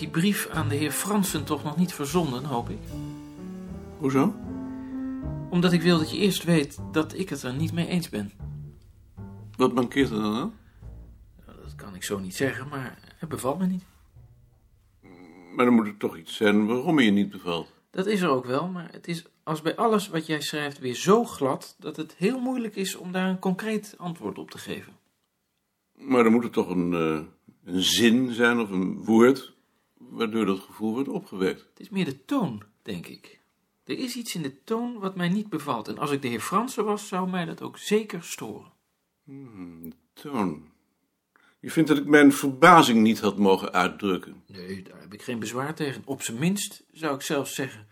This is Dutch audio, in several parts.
hebt die brief aan de heer Fransen toch nog niet verzonden, hoop ik? Hoezo? Omdat ik wil dat je eerst weet dat ik het er niet mee eens ben. Wat mankeert er dan aan? Nou, Dat kan ik zo niet zeggen, maar het bevalt me niet. Maar dan moet er toch iets zijn waarom je niet bevalt. Dat is er ook wel, maar het is als bij alles wat jij schrijft weer zo glad dat het heel moeilijk is om daar een concreet antwoord op te geven. Maar dan moet er toch een, eh, een zin zijn of een woord waardoor dat gevoel wordt opgewekt. Het is meer de toon, denk ik. Er is iets in de toon wat mij niet bevalt. En als ik de heer Fransen was, zou mij dat ook zeker storen. Toon. Je vindt dat ik mijn verbazing niet had mogen uitdrukken. Nee, daar heb ik geen bezwaar tegen. Op zijn minst zou ik zelfs zeggen.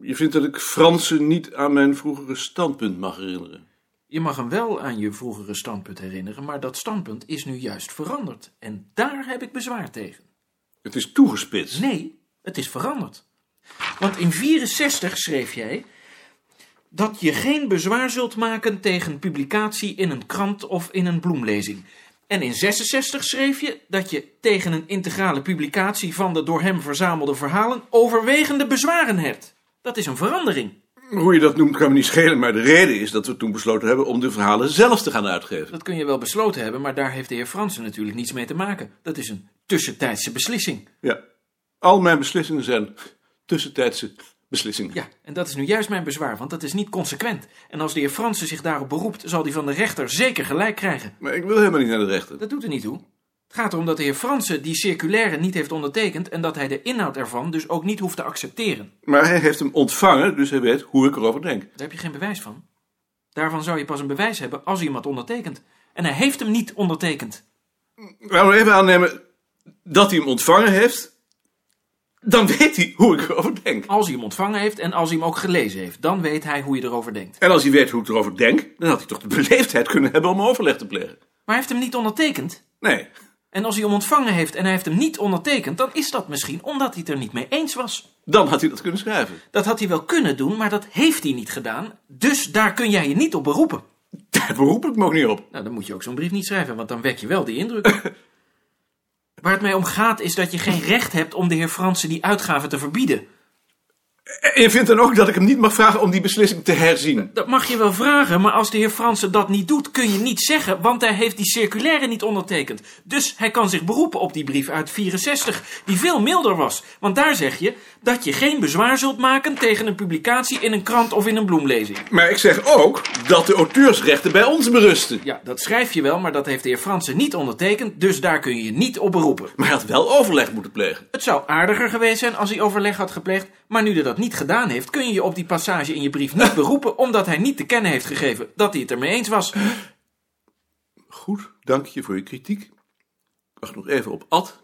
Je vindt dat ik Fransen niet aan mijn vroegere standpunt mag herinneren. Je mag hem wel aan je vroegere standpunt herinneren, maar dat standpunt is nu juist veranderd. En daar heb ik bezwaar tegen. Het is toegespitst. Nee, het is veranderd. Want in 64 schreef jij dat je geen bezwaar zult maken tegen publicatie in een krant of in een bloemlezing. En in 66 schreef je dat je tegen een integrale publicatie van de door hem verzamelde verhalen overwegende bezwaren hebt. Dat is een verandering. Hoe je dat noemt kan me niet schelen, maar de reden is dat we toen besloten hebben om de verhalen zelf te gaan uitgeven. Dat kun je wel besloten hebben, maar daar heeft de heer Fransen natuurlijk niets mee te maken. Dat is een tussentijdse beslissing. Ja, al mijn beslissingen zijn tussentijdse beslissingen. Ja, en dat is nu juist mijn bezwaar, want dat is niet consequent. En als de heer Fransen zich daarop beroept, zal hij van de rechter zeker gelijk krijgen. Maar ik wil helemaal niet naar de rechter. Dat doet er niet toe. Het gaat erom dat de heer Fransen die circulaire niet heeft ondertekend en dat hij de inhoud ervan dus ook niet hoeft te accepteren. Maar hij heeft hem ontvangen, dus hij weet hoe ik erover denk. Daar heb je geen bewijs van. Daarvan zou je pas een bewijs hebben als iemand ondertekent. En hij heeft hem niet ondertekend. Laten we even aannemen dat hij hem ontvangen heeft. Dan weet hij hoe ik erover denk. Als hij hem ontvangen heeft en als hij hem ook gelezen heeft, dan weet hij hoe je erover denkt. En als hij weet hoe ik erover denk, dan had hij toch de beleefdheid kunnen hebben om overleg te plegen. Maar hij heeft hem niet ondertekend. Nee, En als hij hem ontvangen heeft en hij heeft hem niet ondertekend, dan is dat misschien omdat hij het er niet mee eens was. dan had hij dat kunnen schrijven. Dat had hij wel kunnen doen, maar dat heeft hij niet gedaan. Dus daar kun jij je niet op beroepen. Daar beroep ik me ook niet op. Nou, dan moet je ook zo'n brief niet schrijven, want dan wek je wel die indruk. Waar het mij om gaat is dat je geen recht hebt om de heer Fransen die uitgave te verbieden. En je vindt dan ook dat ik hem niet mag vragen om die beslissing te herzien. Dat mag je wel vragen, maar als de heer Fransen dat niet doet, kun je niet zeggen, want hij heeft die circulaire niet ondertekend. Dus hij kan zich beroepen op die brief uit 64, die veel milder was. Want daar zeg je dat je geen bezwaar zult maken tegen een publicatie in een krant of in een bloemlezing. Maar ik zeg ook dat de auteursrechten bij ons berusten. Ja, dat schrijf je wel, maar dat heeft de heer Fransen niet ondertekend, dus daar kun je je niet op beroepen. Maar hij had wel overleg moeten plegen. Het zou aardiger geweest zijn als hij overleg had gepleegd, maar nu hij dat niet gedaan heeft, kun je je op die passage in je brief niet beroepen, omdat hij niet te kennen heeft gegeven dat hij het ermee eens was. Goed, dank je voor je kritiek. Ik wacht nog even op Ad.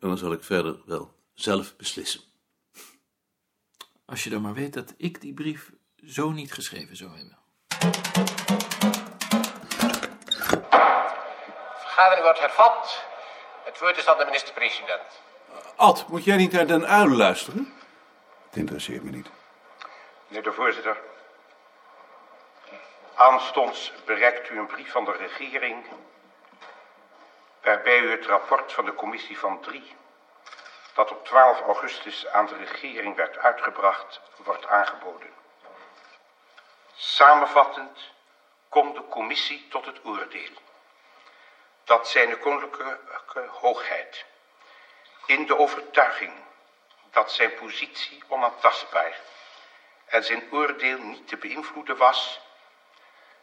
En dan zal ik verder wel zelf beslissen. Als je dan maar weet dat ik die brief zo niet geschreven zou hebben. Vergadering wordt hervat. Het woord is aan de minister-president. Ad, moet jij niet naar Den Uil luisteren? Het interesseert me niet. Meneer de voorzitter. Aanstonds bereikt u een brief van de regering. waarbij u het rapport van de commissie van 3. dat op 12 augustus aan de regering werd uitgebracht, wordt aangeboden. Samenvattend komt de commissie tot het oordeel dat zijn koninklijke hoogheid in de overtuiging dat zijn positie onaantastbaar en zijn oordeel niet te beïnvloeden was,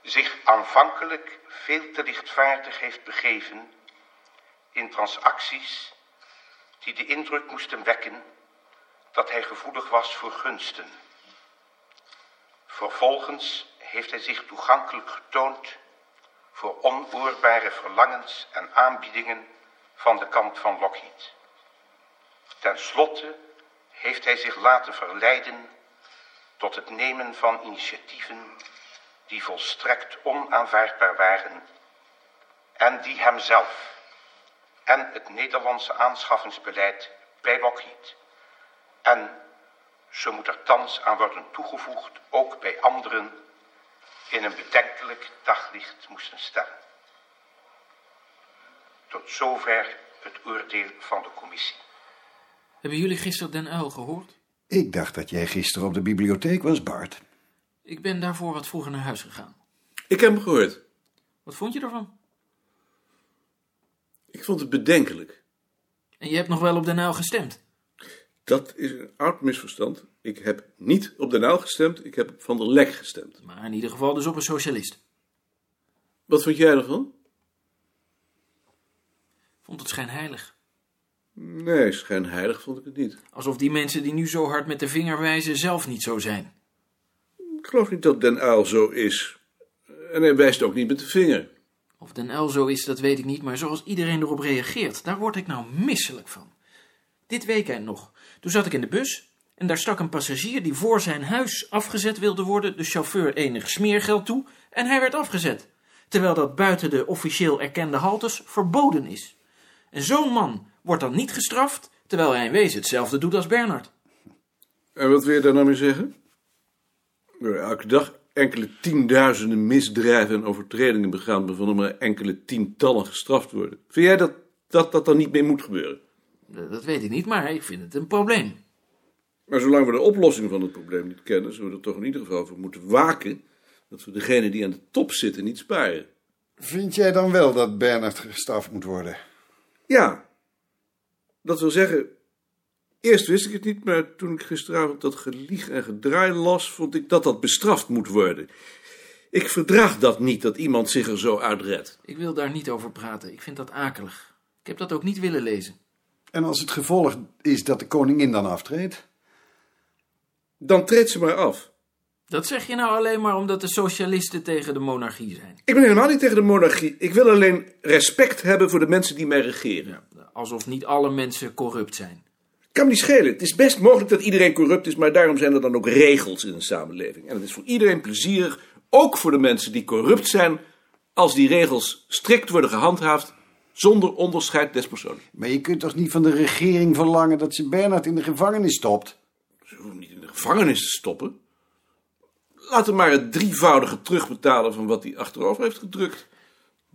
zich aanvankelijk veel te lichtvaardig heeft begeven in transacties die de indruk moesten wekken dat hij gevoelig was voor gunsten. Vervolgens heeft hij zich toegankelijk getoond voor onoorbare verlangens en aanbiedingen van de kant van Lockheed. Ten slotte heeft hij zich laten verleiden tot het nemen van initiatieven die volstrekt onaanvaardbaar waren en die hemzelf en het Nederlandse aanschaffingsbeleid bij Lockheed en, zo moet er thans aan worden toegevoegd, ook bij anderen in een bedenkelijk daglicht moesten stellen. Tot zover het oordeel van de commissie. Hebben jullie gisteren Den Uil gehoord? Ik dacht dat jij gisteren op de bibliotheek was, Bart. Ik ben daarvoor wat vroeger naar huis gegaan. Ik heb hem gehoord. Wat vond je ervan? Ik vond het bedenkelijk. En je hebt nog wel op Den Uil gestemd. Dat is een oud misverstand. Ik heb niet op de Nauw gestemd, ik heb op Van der Lek gestemd. Maar in ieder geval dus op een socialist. Wat vond jij ervan? Vond het schijnheilig. Nee, schijnheilig vond ik het niet. Alsof die mensen die nu zo hard met de vinger wijzen zelf niet zo zijn. Ik geloof niet dat Den Uil zo is. En hij wijst ook niet met de vinger. Of Den Uil zo is, dat weet ik niet, maar zoals iedereen erop reageert, daar word ik nou misselijk van. Dit weekend nog. Toen zat ik in de bus en daar stak een passagier die voor zijn huis afgezet wilde worden, de chauffeur enig smeergeld toe en hij werd afgezet. Terwijl dat buiten de officieel erkende haltes verboden is. En zo'n man wordt dan niet gestraft, terwijl hij in wezen hetzelfde doet als Bernard. En wat wil je daar nou mee zeggen? Er elke dag enkele tienduizenden misdrijven en overtredingen begaan, waarvan er maar enkele tientallen gestraft worden. Vind jij dat dat, dat dan niet meer moet gebeuren? Eh, Dat weet ik niet, maar ik vind het een probleem. Maar zolang we de oplossing van het probleem niet kennen, zullen we er toch in ieder geval voor moeten waken dat we degene die aan de top zitten niet sparen. Vind jij dan wel dat Bernard gestraft moet worden? Ja, dat wil zeggen, eerst wist ik het niet, maar toen ik gisteravond dat gelieg en gedraai las, vond ik dat dat bestraft moet worden. Ik verdraag dat niet, dat iemand zich er zo uitredt. Ik wil daar niet over praten. Ik vind dat akelig. Ik heb dat ook niet willen lezen. En als het gevolg is dat de koningin dan aftreedt? Dan treedt ze maar af. Dat zeg je nou alleen maar omdat de socialisten tegen de monarchie zijn. Ik ben helemaal niet tegen de monarchie. Ik wil alleen respect hebben voor de mensen die mij regeren. Alsof niet alle mensen corrupt zijn. Kan me niet schelen. Het is best mogelijk dat iedereen corrupt is, maar daarom zijn er dan ook regels in een samenleving. En het is voor iedereen plezierig, ook voor de mensen die corrupt zijn, als die regels strikt worden gehandhaafd, zonder onderscheid des persoons. Maar je kunt toch niet van de regering verlangen dat ze Bernard in de gevangenis stopt? Ze hoeven hem niet in de gevangenis te stoppen. Laat hem maar het drievoudige terugbetalen van wat hij achterover heeft gedrukt.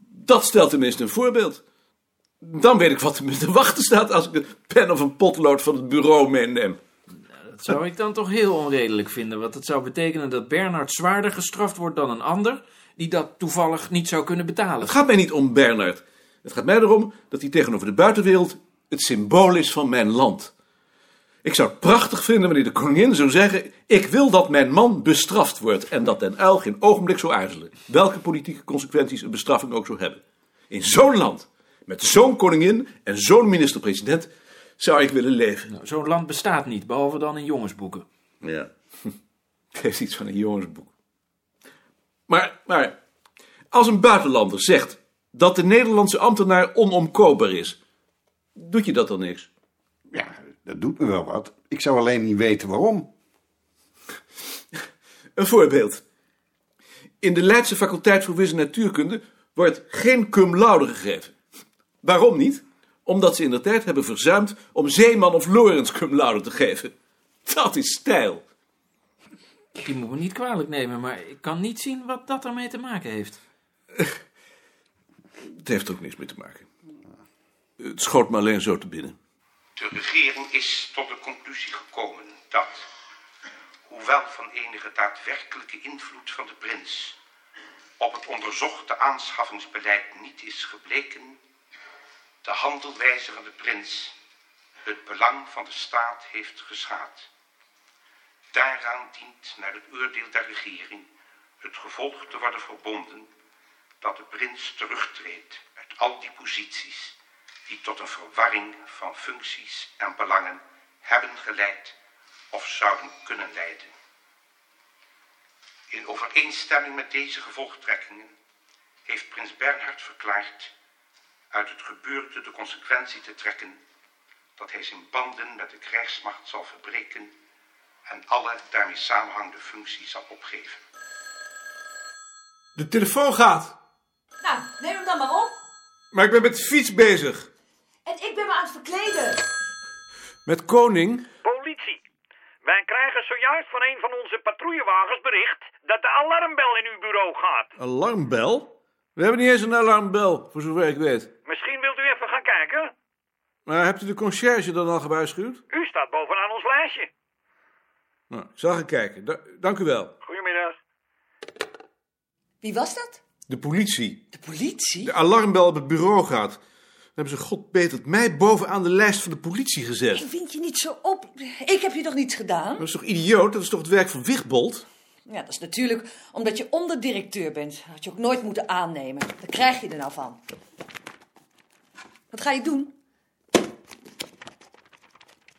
Dat stelt tenminste een voorbeeld. Dan weet ik wat er me te wachten staat als ik een pen of een potlood van het bureau meeneem. Dat zou ik dan toch heel onredelijk vinden. Want het zou betekenen dat Bernard zwaarder gestraft wordt dan een ander... die dat toevallig niet zou kunnen betalen. Het gaat mij niet om Bernard. Het gaat mij erom dat hij tegenover de buitenwereld het symbool is van mijn land. Ik zou het prachtig vinden wanneer de koningin zou zeggen: Ik wil dat mijn man bestraft wordt. En dat Den Uil geen ogenblik zou aarzelen. Welke politieke consequenties een bestraffing ook zou hebben. In zo'n land, met zo'n koningin en zo'n minister-president, zou ik willen leven. Nou, Zo'n land bestaat niet, behalve dan in jongensboeken. Ja, het heeft iets van een jongensboek. Maar, maar, als een buitenlander zegt dat de Nederlandse ambtenaar onomkoopbaar is, doet je dat dan niks? Ja, dat doet me wel wat. Ik zou alleen niet weten waarom. Een voorbeeld. In de Leidse faculteit voor wiskunde en natuurkunde wordt geen cum laude gegeven. Waarom niet? Omdat ze in de tijd hebben verzuimd om Zeeman of Lorenz cum laude te geven. Dat is stijl. Die moet me niet kwalijk nemen, maar ik kan niet zien wat dat ermee te maken heeft. Het heeft er ook niks mee te maken. Het schoot me alleen zo te binnen. De regering is tot de conclusie gekomen dat, hoewel van enige daadwerkelijke invloed van de prins op het onderzochte aanschaffingsbeleid niet is gebleken, de handelwijze van de prins het belang van de staat heeft geschaad. Daaraan dient naar het oordeel der regering het gevolg te worden verbonden dat de prins terugtreedt uit al die posities die tot een verwarring van functies en belangen hebben geleid of zouden kunnen leiden. In overeenstemming met deze gevolgtrekkingen heeft prins Bernhard verklaard uit het gebeurde de consequentie te trekken dat hij zijn banden met de krijgsmacht zal verbreken en alle daarmee samenhangende functies zal opgeven. De telefoon gaat, Nou, neem hem dan maar op. maar ik ben met de fiets bezig. En ik ben me aan het verkleden. Met koning? Politie. Wij krijgen zojuist van een van onze patrouillewagens bericht dat de alarmbel in uw bureau gaat. Alarmbel? We hebben niet eens een alarmbel, voor zover ik weet. Misschien wilt u even gaan kijken? Maar hebt u de conciërge dan al gewaarschuwd? U staat bovenaan ons lijstje. Nou, ik zal gaan kijken. Da- dank u wel. Goedemiddag. Wie was dat? De politie. De politie? De alarmbel op het bureau gaat. Dan hebben ze god betert mij bovenaan de lijst van de politie gezet. Ik vind je niet zo op. Ik heb je toch niets gedaan? Dat is toch idioot? Dat is toch het werk van Wigbold? Ja, dat is natuurlijk omdat je onderdirecteur bent. Dat had je ook nooit moeten aannemen. Daar krijg je er nou van. Wat ga je doen?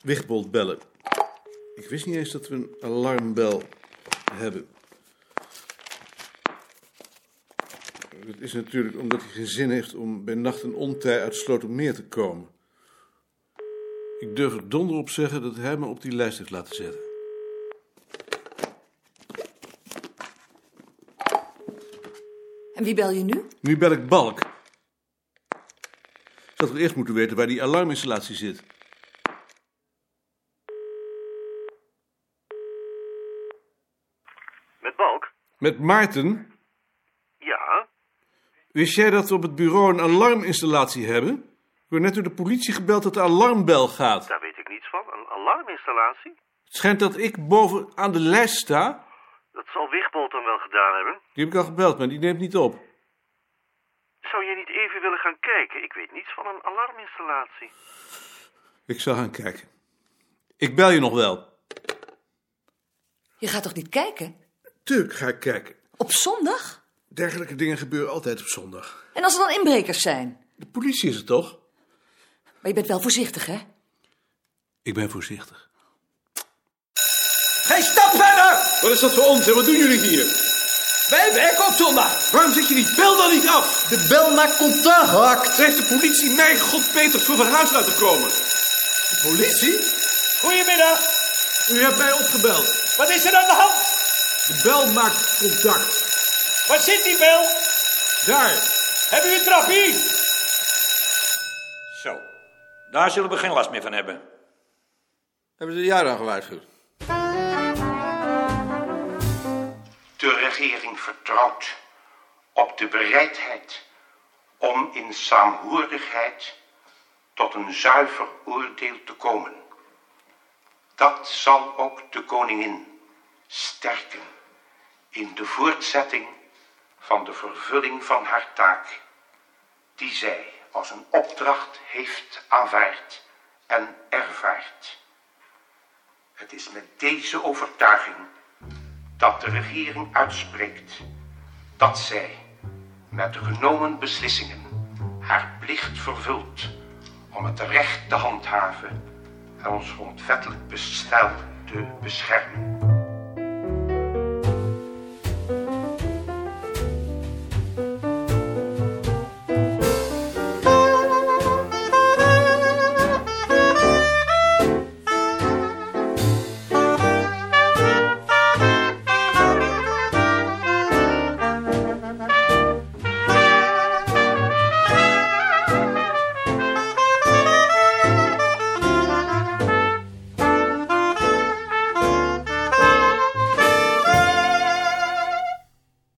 Wigbold bellen. Ik wist niet eens dat we een alarmbel hebben. Het is natuurlijk omdat hij geen zin heeft om bij nacht en ontij uit Slotermeer te komen. Ik durf er donder op zeggen dat hij me op die lijst heeft laten zetten. En wie bel je nu? Nu bel ik Balk. Ik had toch eerst moeten weten waar die alarminstallatie zit. Met Balk? Met Maarten. Wist jij dat we op het bureau een alarminstallatie hebben? Ik word net door de politie gebeld dat de alarmbel gaat. Daar weet ik niets van. Een alarminstallatie? Het schijnt dat ik boven aan de lijst sta. Dat zal Wigbold dan wel gedaan hebben. Die heb ik al gebeld, maar die neemt niet op. Zou je niet even willen gaan kijken? Ik weet niets van een alarminstallatie. Ik zal gaan kijken. Ik bel je nog wel. Je gaat toch niet kijken? Tuurlijk ga ik kijken. Op zondag? Dergelijke dingen gebeuren altijd op zondag. En als er dan inbrekers zijn? De politie is het toch? Maar je bent wel voorzichtig, hè? Ik ben voorzichtig. Geen stap verder! Wat is dat voor onzin? Wat doen jullie hier? Wij werken op zondag. Waarom zet je die bel dan niet af? De bel maakt contact. Ze heeft de politie mij god Peters voor van huis laten komen. De politie? Goedemiddag. U hebt mij opgebeld. Wat is er aan de hand? De bel maakt contact. Waar zit die bel? Daar. Hebben u een trappie? Zo, daar zullen we geen last meer van hebben. Hebben ze jou dan gewaarschuwd? De regering vertrouwt op de bereidheid om in saamhorigheid tot een zuiver oordeel te komen. Dat zal ook de koningin sterken in de voortzetting van de vervulling van haar taak, die zij als een opdracht heeft aanvaard en ervaart. Het is met deze overtuiging dat de regering uitspreekt dat zij met genomen beslissingen haar plicht vervult om het recht te handhaven en ons grondwettelijk bestel te beschermen.